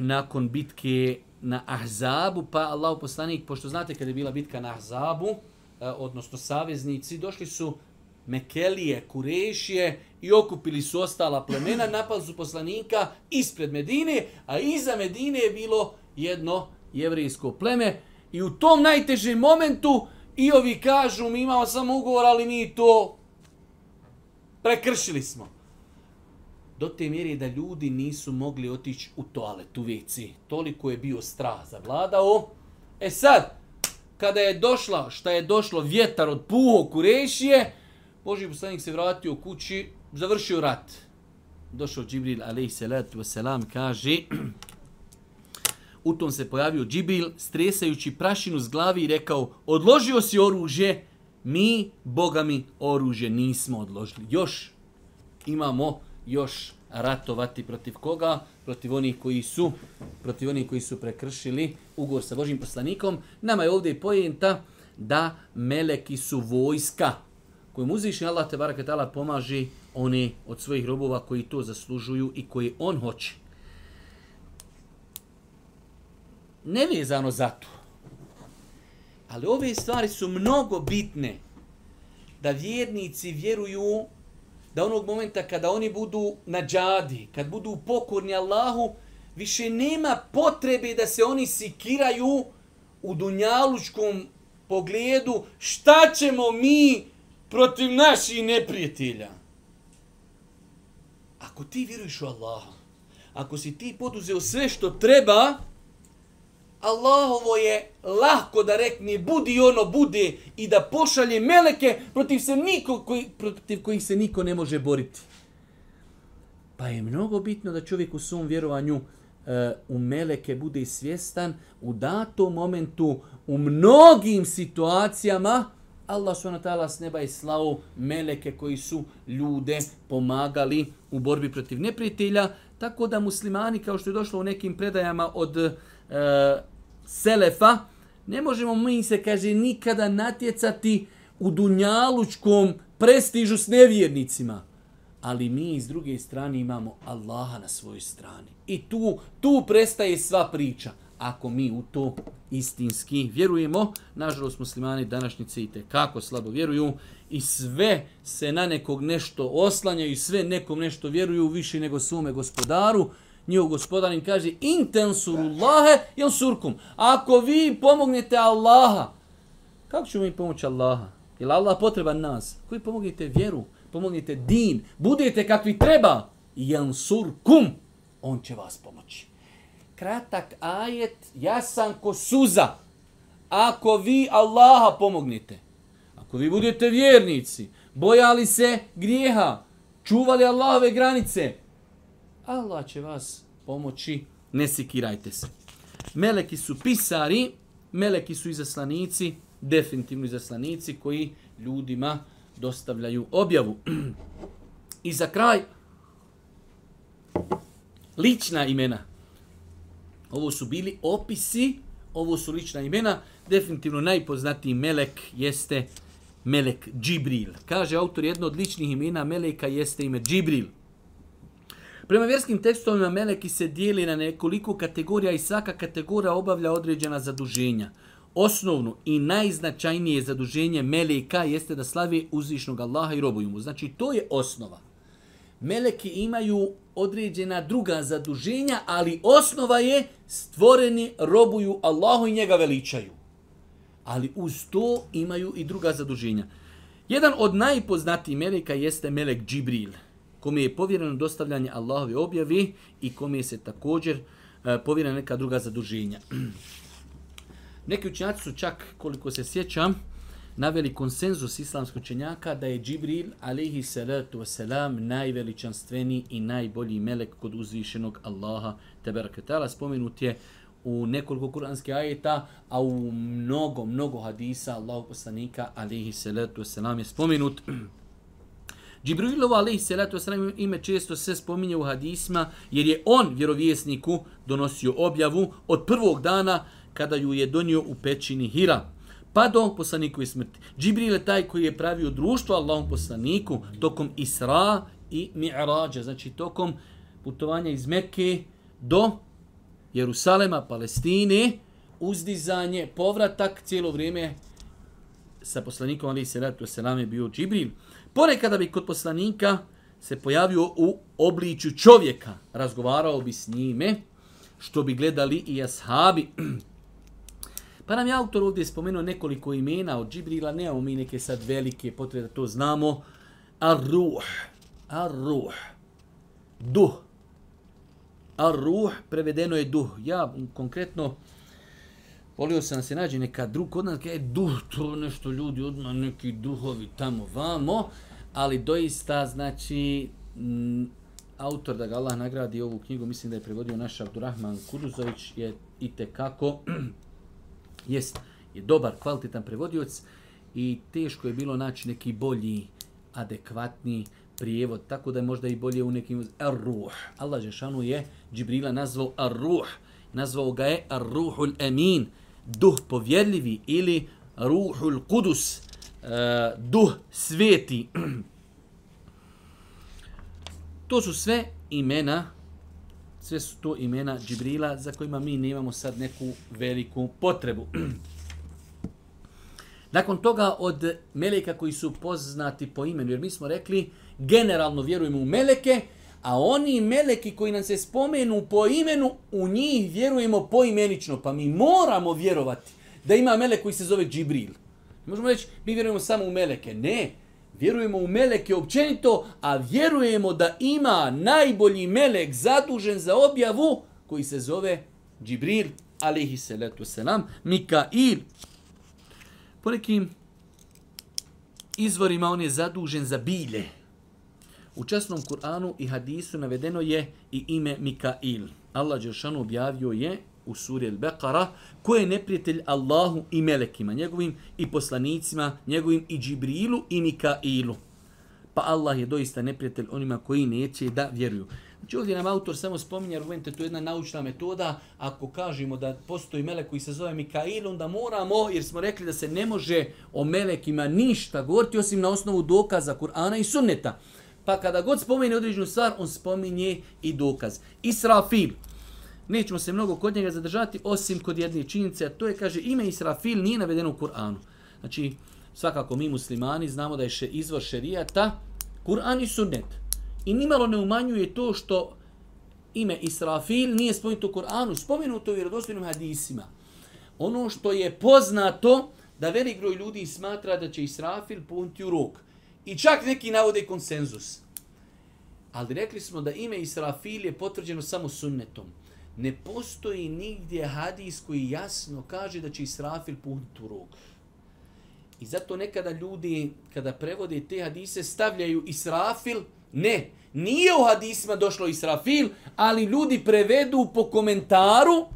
nakon bitke na Ahzabu, pa Allah poslanik, pošto znate kada je bila bitka na Ahzabu, odnosno saveznici, došli su Mekelije, Kurešije i okupili su ostala plemena, napali su poslanika ispred Medine, a iza Medine je bilo jedno jevrijsko pleme i u tom najtežem momentu i ovi kažu mi imamo samo ugovor, ali mi to prekršili smo. Do te mjere da ljudi nisu mogli otići u toalet, u WC. Toliko je bio strah zavladao. E sad, kada je došla, šta je došlo, vjetar od puho kurešije, Boži poslanik se vratio kući, završio rat. Došao Džibril, alaih salatu wasalam, kaže, u tom se pojavio Džibril, stresajući prašinu s glavi i rekao, odložio si oružje, mi, Boga mi, oružje nismo odložili. Još imamo još ratovati protiv koga? Protiv onih koji su, protiv onih koji su prekršili ugovor sa Božim poslanikom. Nama je ovdje pojenta da meleki su vojska, kojim uzvišnji Allah te barakatala pomaže one od svojih robova koji to zaslužuju i koji on hoće. Nevezano za to. Ali ove stvari su mnogo bitne da vjernici vjeruju da onog momenta kada oni budu na džadi, kad budu pokorni Allahu, više nema potrebe da se oni sikiraju u dunjalučkom pogledu šta ćemo mi protiv naših neprijatelja. Ako ti vjeruješ u Allaha, ako si ti poduzeo sve što treba, Allahovo je lahko da rekne budi ono bude i da pošalje meleke protiv se niko koji, protiv kojih se niko ne može boriti. Pa je mnogo bitno da čovjek u svom vjerovanju uh, u meleke bude svjestan u datom momentu u mnogim situacijama uh, Allah s.w.t. s neba je slao meleke koji su ljude pomagali u borbi protiv neprijatelja, tako da muslimani, kao što je došlo u nekim predajama od e, Selefa, ne možemo mi se, kaže, nikada natjecati u dunjalučkom prestižu s nevjernicima. Ali mi iz druge strane imamo Allaha na svojoj strani. I tu, tu prestaje sva priča ako mi u to istinski vjerujemo. Nažalost, muslimani današnjice i kako slabo vjeruju i sve se na nekog nešto oslanjaju i sve nekom nešto vjeruju više nego svome gospodaru. Njihov gospodar im kaže intensurullahe jansurkum. Ako vi pomognete Allaha, kako ćemo mi pomoći Allaha? Je li Allah potreban nas? Koji pomognite vjeru, pomognite din, budete kakvi treba, jansurkum, on će vas pomoći kratak ajet, jasan ko suza. Ako vi Allaha pomognite, ako vi budete vjernici, bojali se grijeha, čuvali Allahove granice, Allah će vas pomoći, ne sikirajte se. Meleki su pisari, meleki su izaslanici, definitivno izaslanici koji ljudima dostavljaju objavu. I za kraj, lična imena Ovo su bili opisi, ovo su lična imena. Definitivno najpoznatiji melek jeste melek Džibril. Kaže autor jedno od ličnih imena meleka jeste ime Džibril. Prema vjerskim tekstovima meleki se dijeli na nekoliko kategorija i svaka kategorija obavlja određena zaduženja. Osnovno i najznačajnije zaduženje meleka jeste da slavi uzvišnog Allaha i robuju mu. Znači to je osnova. Meleki imaju određena druga zaduženja, ali osnova je stvoreni robuju Allahu i njega veličaju. Ali uz to imaju i druga zaduženja. Jedan od najpoznatijih meleka jeste melek Džibril, kome je povjereno dostavljanje Allahove objavi i kome se također e, povjerena neka druga zaduženja. Neki učinjaci su čak, koliko se sjećam, naveli konsenzus islamskog čenjaka da je Džibril, alihi salatu wasalam, najveličanstveni i najbolji melek kod uzvišenog Allaha tebara Spomenut je u nekoliko kuranskih ajeta, a u mnogo, mnogo hadisa Allahog poslanika, alihi salatu wasalam, je spomenut. Džibrilovo, alihi salatu wasalam, ime često se spominje u hadisma, jer je on vjerovjesniku donosio objavu od prvog dana kada ju je donio u pećini Hira pa do ovom poslaniku i smrti. Džibril je taj koji je pravio društvo Allahom poslaniku tokom Isra i Mi'rađa, znači tokom putovanja iz Mekke do Jerusalema, Palestine, uzdizanje, povratak cijelo vrijeme sa poslanikom Ali Seratu Selam je bio Džibril. Ponekada bi kod poslanika se pojavio u obliču čovjeka, razgovarao bi s njime, što bi gledali i ashabi, Pa nam je autor ovdje spomenuo nekoliko imena od Džibrila, ne imamo mi neke sad velike potrebe da to znamo. Ar-ruh, ar-ruh, duh. Ar-ruh, prevedeno je duh. Ja konkretno volio sam se nađe neka drug od nas, je duh, to nešto ljudi odmah neki duhovi tamo vamo, ali doista znači m, autor da ga Allah nagradi ovu knjigu, mislim da je prevodio naš Abdurrahman Kuduzović, je i tekako jest je dobar, kvalitetan prevodioc i teško je bilo naći neki bolji, adekvatni prijevod, tako da je možda i bolje u nekim... Ar-Ruh. Allah Žešanu je Džibrila nazvao Ar-Ruh. Nazvao ga je Ar-Ruhul Emin, duh povjedljivi ili Ruhul Kudus, uh, e, duh svijeti. to su sve imena sve su to imena Džibrila za kojima mi nemamo sad neku veliku potrebu. Nakon toga od meleka koji su poznati po imenu, jer mi smo rekli generalno vjerujemo u meleke, a oni meleki koji nam se spomenu po imenu, u njih vjerujemo poimenično, pa mi moramo vjerovati da ima melek koji se zove Džibril. Možemo reći, mi vjerujemo samo u meleke. Ne, Vjerujemo u meleke općenito, a vjerujemo da ima najbolji melek zadužen za objavu koji se zove Džibril, alihi salatu selam, Mikail. Po nekim izvorima on je zadužen za bilje. U časnom Kur'anu i hadisu navedeno je i ime Mikail. Allah Đeršanu objavio je u suri Al-Baqara, ko je neprijatelj Allahu i melekima njegovim i poslanicima njegovim i Džibrilu i Mikailu. Pa Allah je doista neprijatelj onima koji neće da vjeruju. Znači ovdje nam autor samo spominje argumente, to je jedna naučna metoda, ako kažemo da postoji melek koji se zove Mikail, onda moramo, jer smo rekli da se ne može o melekima ništa govoriti osim na osnovu dokaza Kur'ana i sunneta. Pa kada god spomeni određenu stvar, on spominje i dokaz. Israfil, nećemo se mnogo kod njega zadržati, osim kod jedne činjenice, a to je, kaže, ime Israfil nije navedeno u Kur'anu. Znači, svakako mi muslimani znamo da je še izvor šerijata, Kur'an i sunnet. I nimalo ne umanjuje to što ime Israfil nije spomenuto u Kur'anu, spomenuto u vjerodostojnim hadisima. Ono što je poznato, da velik groj ljudi smatra da će Israfil punti u rok. I čak neki navode konsenzus. Ali rekli smo da ime Israfil je potvrđeno samo sunnetom. Ne postoji nigdje hadis koji jasno kaže da će Israfil puhnuti u rog. I zato nekada ljudi, kada prevode te hadise, stavljaju Israfil. Ne, nije u hadisima došlo Israfil, ali ljudi prevedu po komentaru,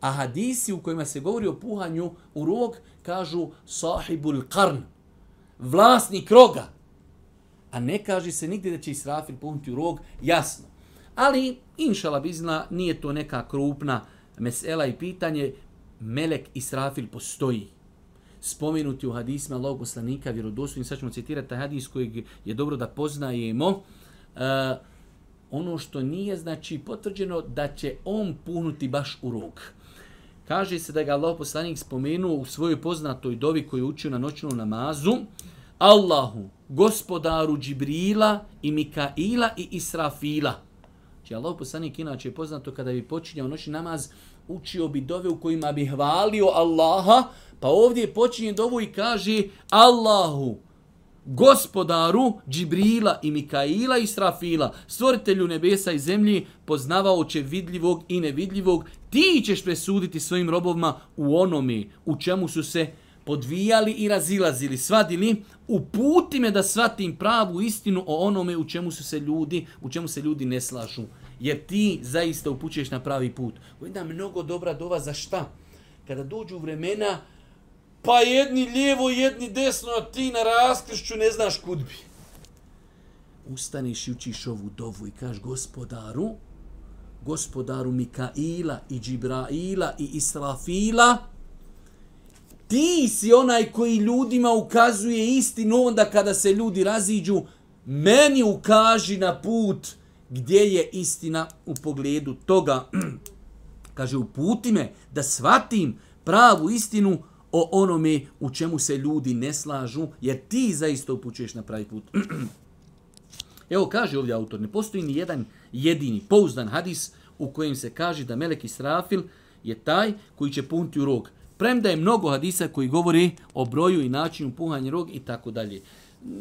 a hadisi u kojima se govori o puhanju u rog kažu sahibul karn, vlasnik roga. A ne kaže se nigdje da će Israfil puhnuti u rog, jasno. Ali, inšala bizna, nije to neka krupna mesela i pitanje. Melek Israfil postoji. Spomenuti u hadisima Allahog poslanika, vjerodosti, sad ćemo citirati taj hadis kojeg je dobro da poznajemo. E, ono što nije, znači, potvrđeno da će on punuti baš u rog. Kaže se da ga Allah poslanik spomenuo u svojoj poznatoj dovi koju je učio na noćnom namazu. Allahu, gospodaru Džibrila i Mikaila i Israfila. Znači, Allah poslanik inače je poznato kada bi počinjao noći namaz, učio bi dove u kojima bi hvalio Allaha, pa ovdje počinje dovu i kaže Allahu, gospodaru Džibrila i Mikaila i Srafila, stvoritelju nebesa i zemlji, poznavaoće vidljivog i nevidljivog, ti ćeš presuditi svojim robovima u onome u čemu su se hvalili podvijali i razilazili, svadili, uputi me da svatim pravu istinu o onome u čemu su se ljudi, u čemu se ljudi ne slažu. Jer ti zaista upućuješ na pravi put. Ovo mnogo dobra dova za šta? Kada dođu vremena, pa jedni lijevo, jedni desno, a ti na raskrišću ne znaš kud bi. Ustaniš i učiš ovu dovu i kaš gospodaru, gospodaru Mikaila i Džibraila i Israfila, Ti si onaj koji ljudima ukazuje istinu onda kada se ljudi raziđu, meni ukaži na put gdje je istina u pogledu toga. Kaže, uputi me da shvatim pravu istinu o onome u čemu se ljudi ne slažu, jer ti zaista upućuješ na pravi put. Evo kaže ovdje autor, ne postoji ni jedan jedini pouzdan hadis u kojem se kaže da Melek Israfil je taj koji će punti u rog. Premda je mnogo hadisa koji govori o broju i načinu puhanja rog i tako dalje.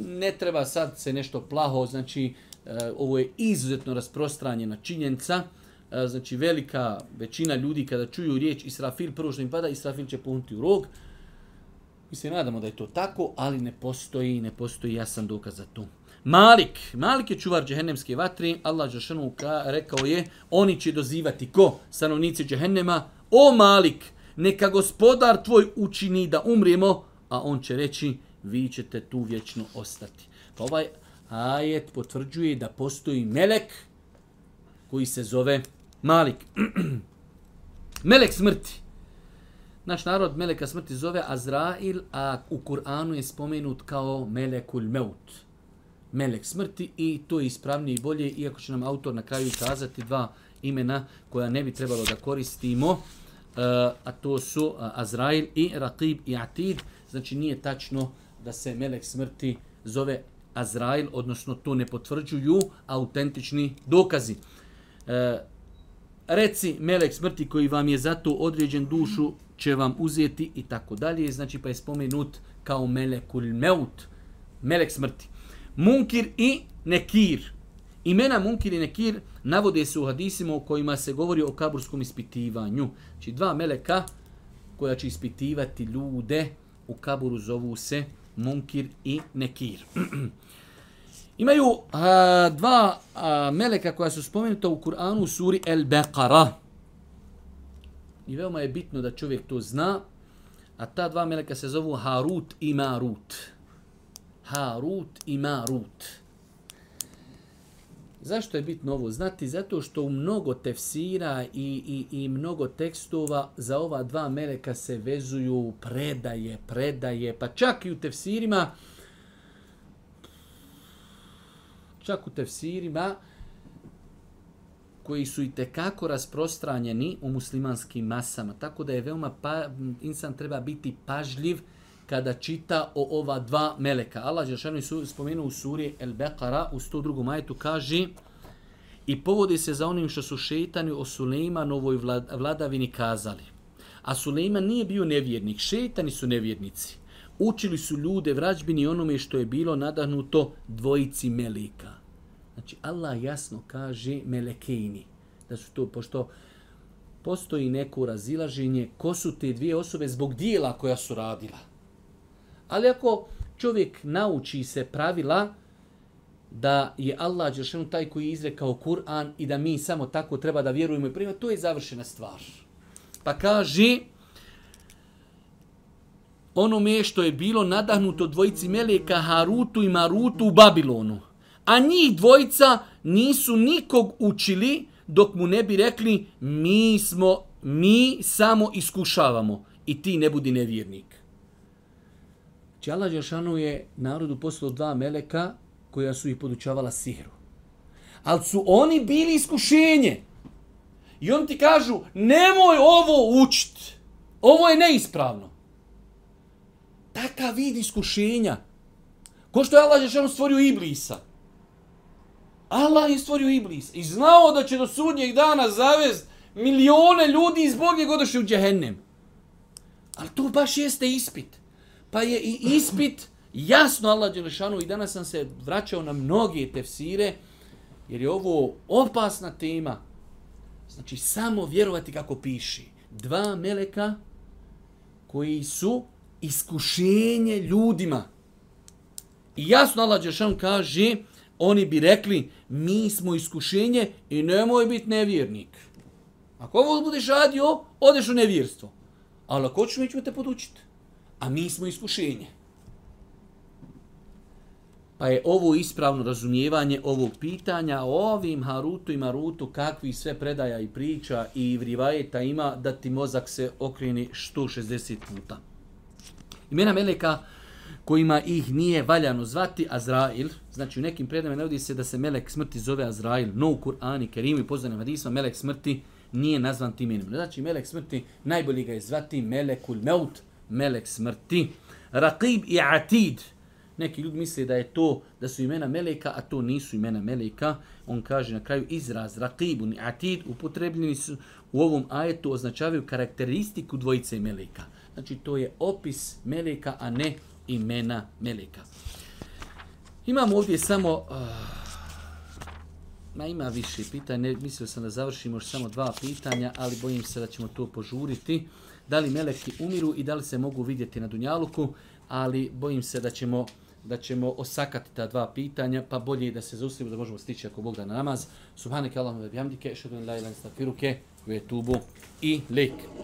Ne treba sad se nešto plaho, znači eh, ovo je izuzetno rasprostranjena činjenica. Eh, znači velika većina ljudi kada čuju riječ Israfil, prvo što im pada, Israfil će puhnuti u rog. Mi se nadamo da je to tako, ali ne postoji, ne postoji jasan dokaz za to. Malik, Malik je čuvar džehennemske vatre, Allah Žešanu rekao je, oni će dozivati ko? Stanovnici džehennema, o Malik, neka gospodar tvoj učini da umrijemo, a on će reći, vi ćete tu vječno ostati. Pa ovaj ajet potvrđuje da postoji melek koji se zove Malik. melek smrti. Naš narod meleka smrti zove Azrail, a u Kur'anu je spomenut kao Melekul Meut. Melek smrti i to je ispravnije i bolje, iako će nam autor na kraju kazati dva imena koja ne bi trebalo da koristimo. Eh, a to su eh, Azrail i Raqib i Atid. Znači nije tačno da se melek smrti zove Azrail, odnosno to ne potvrđuju autentični dokazi. Eh, reci melek smrti koji vam je zato određen dušu će vam uzeti i tako dalje. Znači pa je spomenut kao melekul meut, melek smrti. Munkir i nekir. Nekir. Imena Munkir i Nekir navode se u hadisima u kojima se govori o kaburskom ispitivanju. Znači dva meleka koja će ispitivati ljude u kaburu zovu se Munkir i Nekir. Imaju a, dva a, meleka koja su spomenuta u Kur'anu u suri El Beqara. I veoma je bitno da čovjek to zna. A ta dva meleka se zovu Harut i Marut. Harut i Marut. Harut i Marut. Zašto je bitno ovo znati? Zato što u mnogo tefsira i, i, i mnogo tekstova za ova dva meleka se vezuju predaje, predaje, pa čak i u tefsirima, čak u tefsirima koji su i tekako rasprostranjeni u muslimanskim masama. Tako da je veoma, pa, insan treba biti pažljiv, kada čita o ova dva meleka. Allah Žešanu spomenu u suri El Beqara u 102. majetu kaže i povodi se za onim što su šeitani o Sulejmanovoj vladavini kazali. A Sulejman nije bio nevjernik, šeitani su nevjernici. Učili su ljude vrađbini onome što je bilo nadahnuto dvojici meleka. Znači Allah jasno kaže melekejni. Da su to, pošto postoji neko razilaženje ko su te dvije osobe zbog dijela koja su radila. Ali ako čovjek nauči se pravila da je Allah Đeršanu taj koji je izrekao Kur'an i da mi samo tako treba da vjerujemo i prima, to je završena stvar. Pa kaže onome što je bilo nadahnuto dvojici Meleka Harutu i Marutu u Babilonu. A njih dvojica nisu nikog učili dok mu ne bi rekli mi smo, mi samo iskušavamo i ti ne budi nevjernik. Znači, Allah Đeršanu je narodu poslao dva meleka koja su ih podučavala sihru. Ali su oni bili iskušenje. I on ti kažu, nemoj ovo učit. Ovo je neispravno. Takav vid iskušenja. Ko što je Allah Đeršanu stvorio iblisa. Allah je stvorio iblisa. I znao da će do sudnjeg dana zavest milijone ljudi iz Boga godoše u džehennem. Ali to baš jeste ispit. Ispit. Pa je i ispit jasno Allah Đelešanu i danas sam se vraćao na mnoge tefsire, jer je ovo opasna tema. Znači, samo vjerovati kako piši. Dva meleka koji su iskušenje ljudima. I jasno Allah Đelešanu kaže, oni bi rekli, mi smo iskušenje i nemoj biti nevjernik. Ako ovo budeš radio, odeš u nevjerstvo. Ali ako hoću, mi ćemo te podučiti a mi smo iskušenje. Pa je ovo ispravno razumijevanje ovog pitanja o ovim Harutu i Marutu, kakvi sve predaja i priča i vrivajeta ima da ti mozak se okreni 160 puta. Imena Meleka kojima ih nije valjano zvati Azrail, znači u nekim predajama navodi se da se Melek smrti zove Azrail, no u Kur'ani, Kerimu i poznanim hadisama Melek smrti nije nazvan tim imenom. Znači Melek smrti najbolji ga je zvati Melekul Meut, melek smrti. Raqib i Atid. Neki ljudi misle da je to da su imena meleka, a to nisu imena meleka. On kaže na kraju izraz Raqibun i Atid upotrebljeni su u ovom ajetu označavaju karakteristiku dvojice meleka. Znači to je opis meleka, a ne imena meleka. Imamo ovdje samo uh, Ma ima više pitanja, ne, mislio sam da završimo još samo dva pitanja, ali bojim se da ćemo to požuriti da li meleki umiru i da li se mogu vidjeti na Dunjaluku, ali bojim se da ćemo da ćemo osakati ta dva pitanja, pa bolje je da se zaustavimo da možemo stići ako Bog da na namaz. Subhanak Allahumma bihamdike, ešhedu an la ilaha illa anta, astaghfiruke wa atubu ilaik.